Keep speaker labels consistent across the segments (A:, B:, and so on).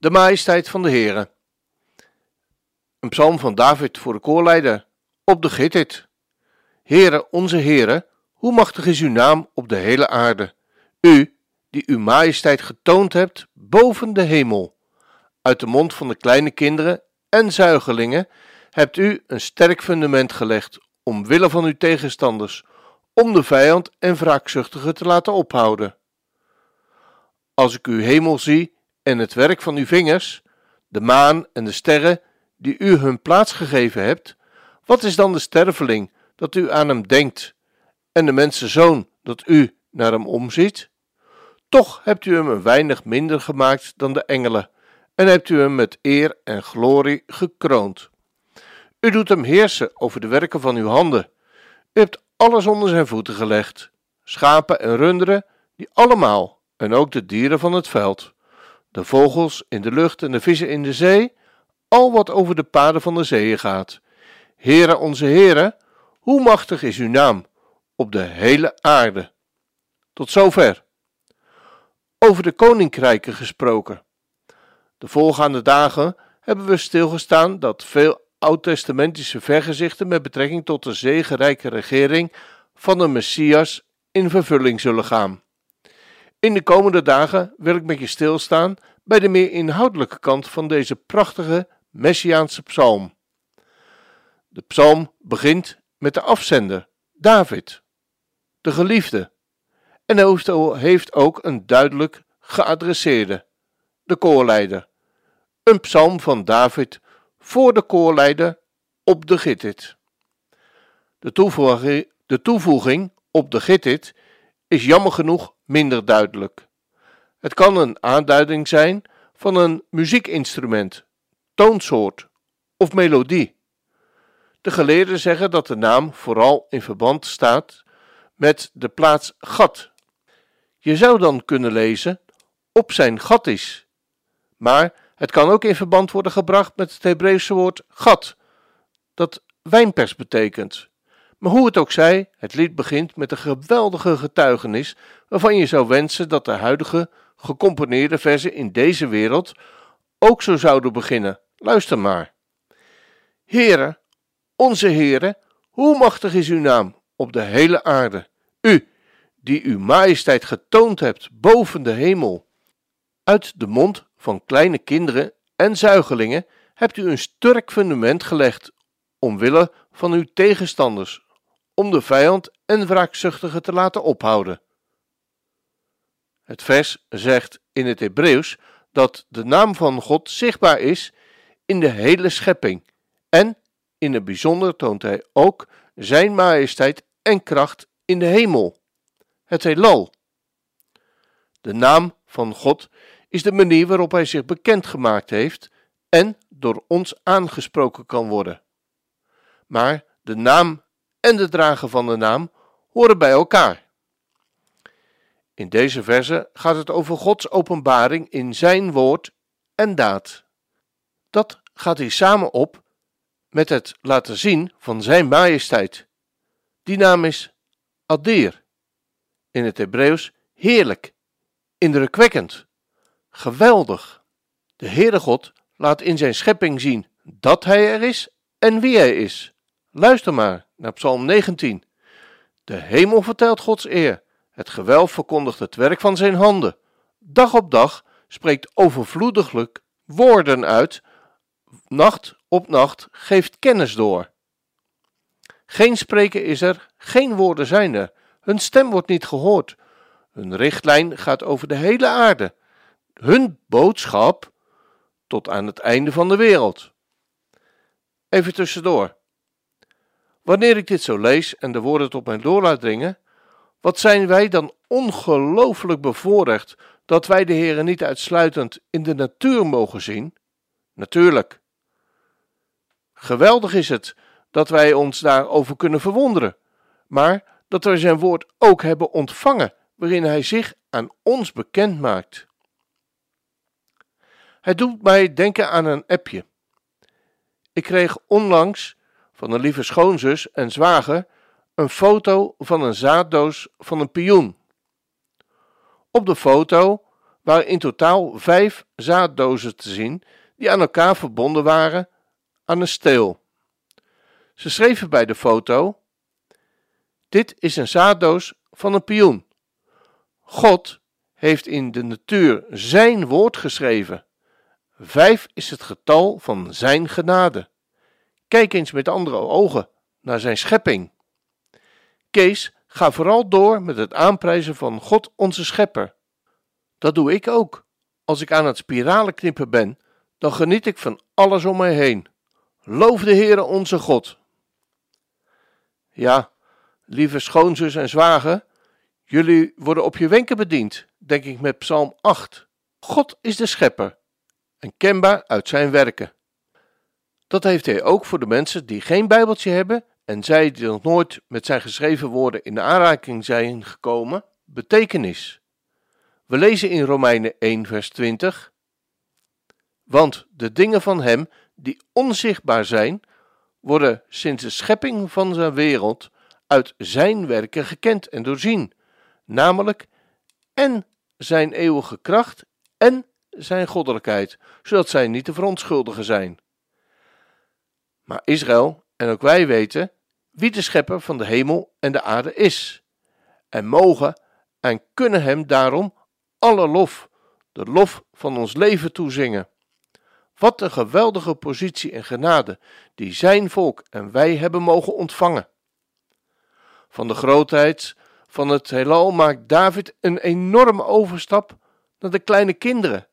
A: De majesteit van de Heere. Een psalm van David voor de koorleider op de Gittit. Heere, onze Heere, hoe machtig is uw naam op de hele aarde. U, die uw majesteit getoond hebt boven de hemel. Uit de mond van de kleine kinderen en zuigelingen hebt u een sterk fundament gelegd, omwille van uw tegenstanders, om de vijand en wraakzuchtige te laten ophouden. Als ik uw hemel zie en het werk van uw vingers, de maan en de sterren die u hun plaats gegeven hebt, wat is dan de sterveling dat u aan hem denkt en de mensenzoon dat u naar hem omziet? Toch hebt u hem een weinig minder gemaakt dan de engelen en hebt u hem met eer en glorie gekroond. U doet hem heersen over de werken van uw handen. U hebt alles onder zijn voeten gelegd, schapen en runderen, die allemaal, en ook de dieren van het veld de vogels in de lucht en de vissen in de zee, al wat over de paden van de zeeën gaat. Heere onze Heere, hoe machtig is uw naam op de hele aarde. Tot zover. Over de koninkrijken gesproken. De voorgaande dagen hebben we stilgestaan dat veel oud-testamentische vergezichten met betrekking tot de zegenrijke regering van de Messias in vervulling zullen gaan. In de komende dagen wil ik met je stilstaan bij de meer inhoudelijke kant van deze prachtige Messiaanse psalm. De psalm begint met de afzender, David, de geliefde, en hij heeft ook een duidelijk geadresseerde, de koorleider. Een psalm van David voor de koorleider op de Gittit. De toevoeging, de toevoeging op de Gittit is jammer genoeg minder duidelijk. Het kan een aanduiding zijn van een muziekinstrument, toonsoort of melodie. De geleerden zeggen dat de naam vooral in verband staat met de plaats gat. Je zou dan kunnen lezen op zijn gat is. Maar het kan ook in verband worden gebracht met het Hebreeuwse woord gat, dat wijnpers betekent. Maar hoe het ook zij, het lied begint met een geweldige getuigenis waarvan je zou wensen dat de huidige gecomponeerde versen in deze wereld ook zo zouden beginnen. Luister maar. Heere, onze Heere, hoe machtig is uw naam op de hele aarde. U, die uw majesteit getoond hebt boven de hemel. Uit de mond van kleine kinderen en zuigelingen hebt u een sterk fundament gelegd, omwille van uw tegenstanders, om de vijand en wraakzuchtige te laten ophouden. Het vers zegt in het Hebreeuws dat de naam van God zichtbaar is in de hele schepping en in het bijzonder toont hij ook zijn majesteit en kracht in de hemel, het heelal. De naam van God is de manier waarop hij zich bekend gemaakt heeft en door ons aangesproken kan worden. Maar de naam en de drager van de naam horen bij elkaar. In deze verse gaat het over Gods openbaring in zijn woord en daad. Dat gaat hier samen op met het laten zien van zijn majesteit. Die naam is Adir, in het Hebreeuws heerlijk, indrukwekkend, geweldig. De Heere God laat in zijn schepping zien dat hij er is en wie hij is. Luister maar naar Psalm 19. De hemel vertelt Gods eer het gewelf verkondigt het werk van zijn handen. Dag op dag spreekt overvloediglijk woorden uit. Nacht op nacht geeft kennis door. Geen spreken is er, geen woorden zijn er. Hun stem wordt niet gehoord. Hun richtlijn gaat over de hele aarde. Hun boodschap tot aan het einde van de wereld. Even tussendoor. Wanneer ik dit zo lees en de woorden tot mijn door laat dringen, wat zijn wij dan ongelooflijk bevoorrecht dat wij de Heere niet uitsluitend in de natuur mogen zien? Natuurlijk. Geweldig is het dat wij ons daarover kunnen verwonderen, maar dat wij zijn woord ook hebben ontvangen, waarin hij zich aan ons bekend maakt. Hij doet mij denken aan een appje. Ik kreeg onlangs van een lieve schoonzus en zwager een foto van een zaaddoos van een pioen. Op de foto waren in totaal vijf zaaddozen te zien die aan elkaar verbonden waren aan een steel. Ze schreven bij de foto: Dit is een zaaddoos van een pioen. God heeft in de natuur zijn woord geschreven. Vijf is het getal van zijn genade. Kijk eens met andere ogen naar zijn schepping. Kees, ga vooral door met het aanprijzen van God onze schepper. Dat doe ik ook. Als ik aan het spiralen knippen ben, dan geniet ik van alles om mij heen. Loof de Heere onze God. Ja, lieve schoonzus en zwager, jullie worden op je wenken bediend, denk ik met Psalm 8. God is de schepper en kenbaar uit zijn werken. Dat heeft hij ook voor de mensen die geen Bijbeltje hebben en zij die nog nooit met zijn geschreven woorden in aanraking zijn gekomen, betekenis. We lezen in Romeinen 1, vers 20: Want de dingen van hem die onzichtbaar zijn, worden sinds de schepping van zijn wereld uit zijn werken gekend en doorzien, namelijk en zijn eeuwige kracht en zijn goddelijkheid, zodat zij niet te verontschuldigen zijn. Maar Israël en ook wij weten wie de schepper van de hemel en de aarde is, en mogen en kunnen hem daarom alle lof, de lof van ons leven toezingen. Wat een geweldige positie en genade die zijn volk en wij hebben mogen ontvangen. Van de grootheid van het heelal maakt David een enorme overstap naar de kleine kinderen.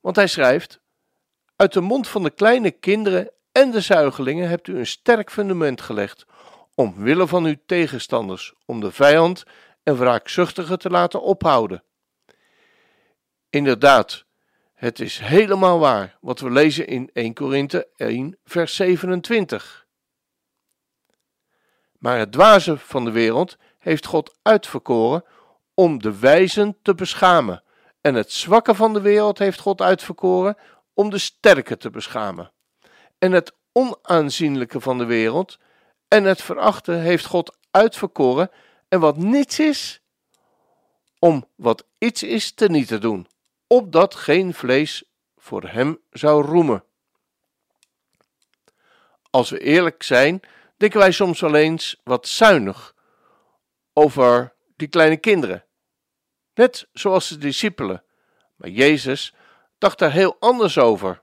A: Want hij schrijft: Uit de mond van de kleine kinderen en de zuigelingen hebt u een sterk fundament gelegd, omwille van uw tegenstanders, om de vijand en wraakzuchtigen te laten ophouden. Inderdaad, het is helemaal waar wat we lezen in 1 Korinthe 1, vers 27. Maar het dwaze van de wereld heeft God uitverkoren om de wijzen te beschamen, en het zwakke van de wereld heeft God uitverkoren om de sterke te beschamen. En het onaanzienlijke van de wereld en het verachten heeft God uitverkoren en wat niets is, om wat iets is te niet te doen opdat geen vlees voor hem zou roemen. Als we eerlijk zijn, denken wij soms wel eens wat zuinig over die kleine kinderen. Net zoals de discipelen. Maar Jezus dacht daar heel anders over.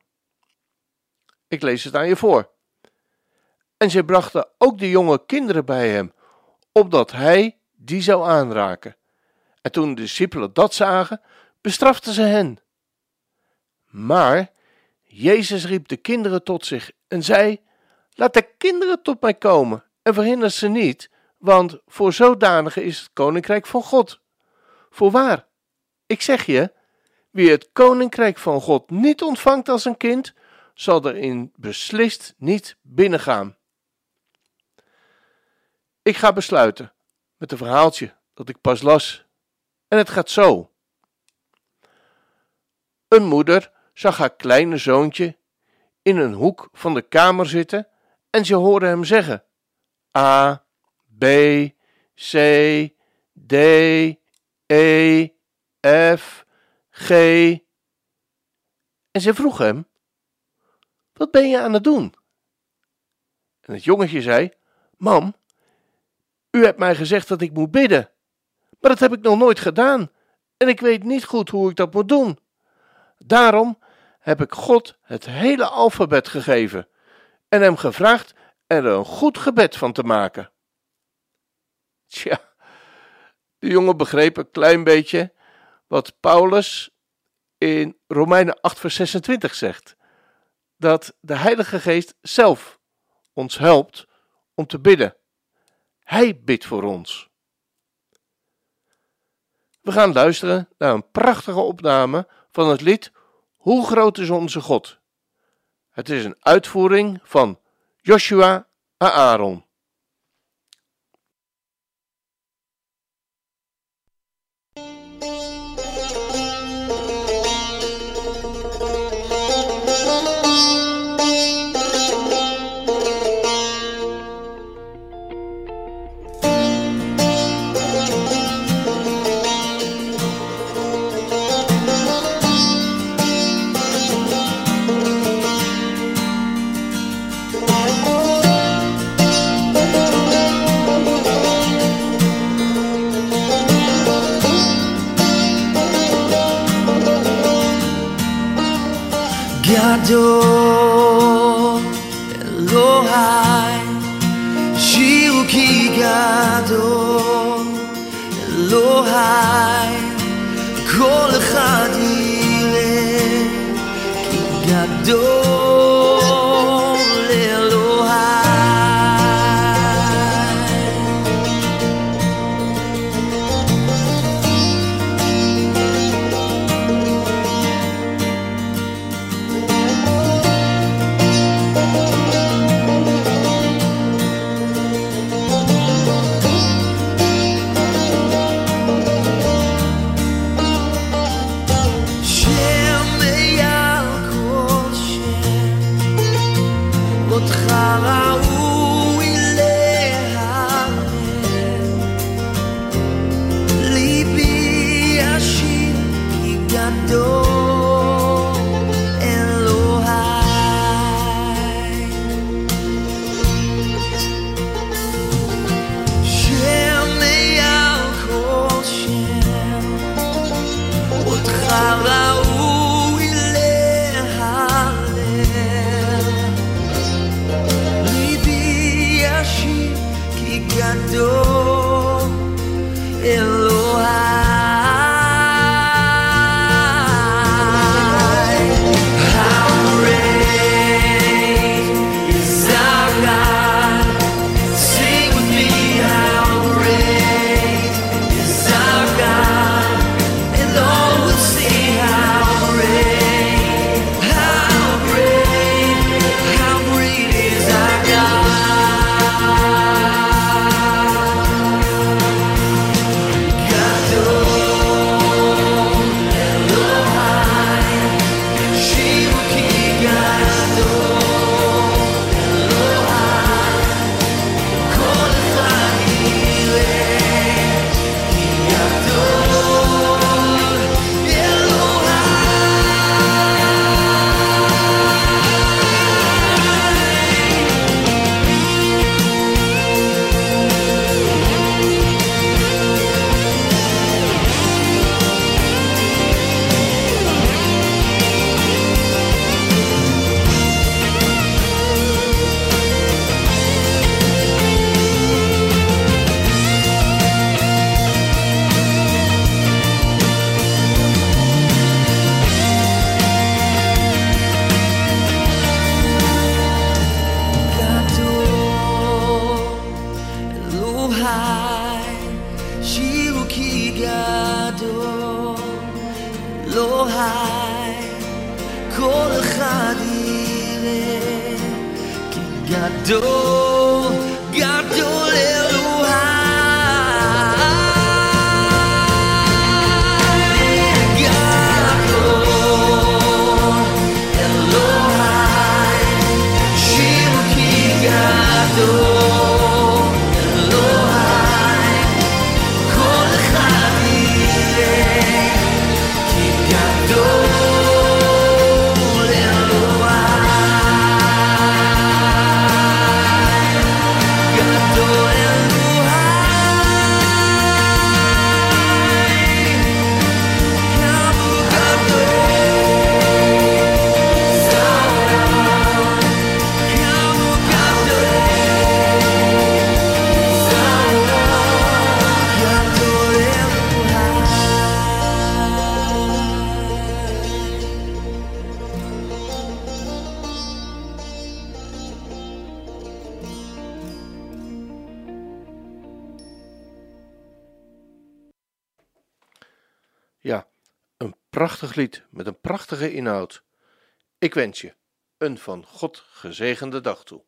A: Ik lees het aan je voor. En zij brachten ook de jonge kinderen bij hem, opdat hij die zou aanraken. En toen de discipelen dat zagen, bestrafte ze hen. Maar Jezus riep de kinderen tot zich en zei: Laat de kinderen tot mij komen en verhinder ze niet, want voor zodanige is het koninkrijk van God. Voorwaar, ik zeg je, wie het koninkrijk van God niet ontvangt als een kind, zal erin beslist niet binnengaan. Ik ga besluiten met een verhaaltje dat ik pas las. En het gaat zo. Een moeder zag haar kleine zoontje in een hoek van de kamer zitten en ze hoorde hem zeggen: A, B, C, D, E, F, G. En ze vroeg hem: Wat ben je aan het doen? En het jongetje zei: Mam, u hebt mij gezegd dat ik moet bidden, maar dat heb ik nog nooit gedaan en ik weet niet goed hoe ik dat moet doen. Daarom heb ik God het hele alfabet gegeven en hem gevraagd er een goed gebed van te maken. Tja, de jongen begreep een klein beetje wat Paulus in Romeinen 8, vers 26 zegt: dat de Heilige Geest zelf ons helpt om te bidden. Hij bidt voor ons. We gaan luisteren naar een prachtige opname van het lied Hoe groot is onze God? Het is een uitvoering van Joshua Aaron.
B: Gado Elohai Shiruki Gado Elohai Kol Echad Ki Gado door. ידו לא חי, כל אחד יראה כי גדול
A: prachtig lied met een prachtige inhoud. Ik wens je een van God gezegende dag toe.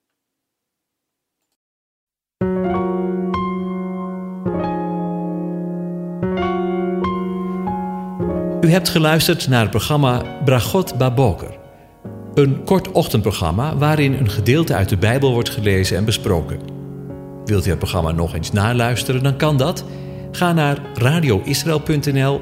C: U hebt geluisterd naar het programma Bragot Baboker. Een kort ochtendprogramma waarin een gedeelte uit de Bijbel wordt gelezen en besproken. Wilt u het programma nog eens naluisteren, dan kan dat. Ga naar radioisrael.nl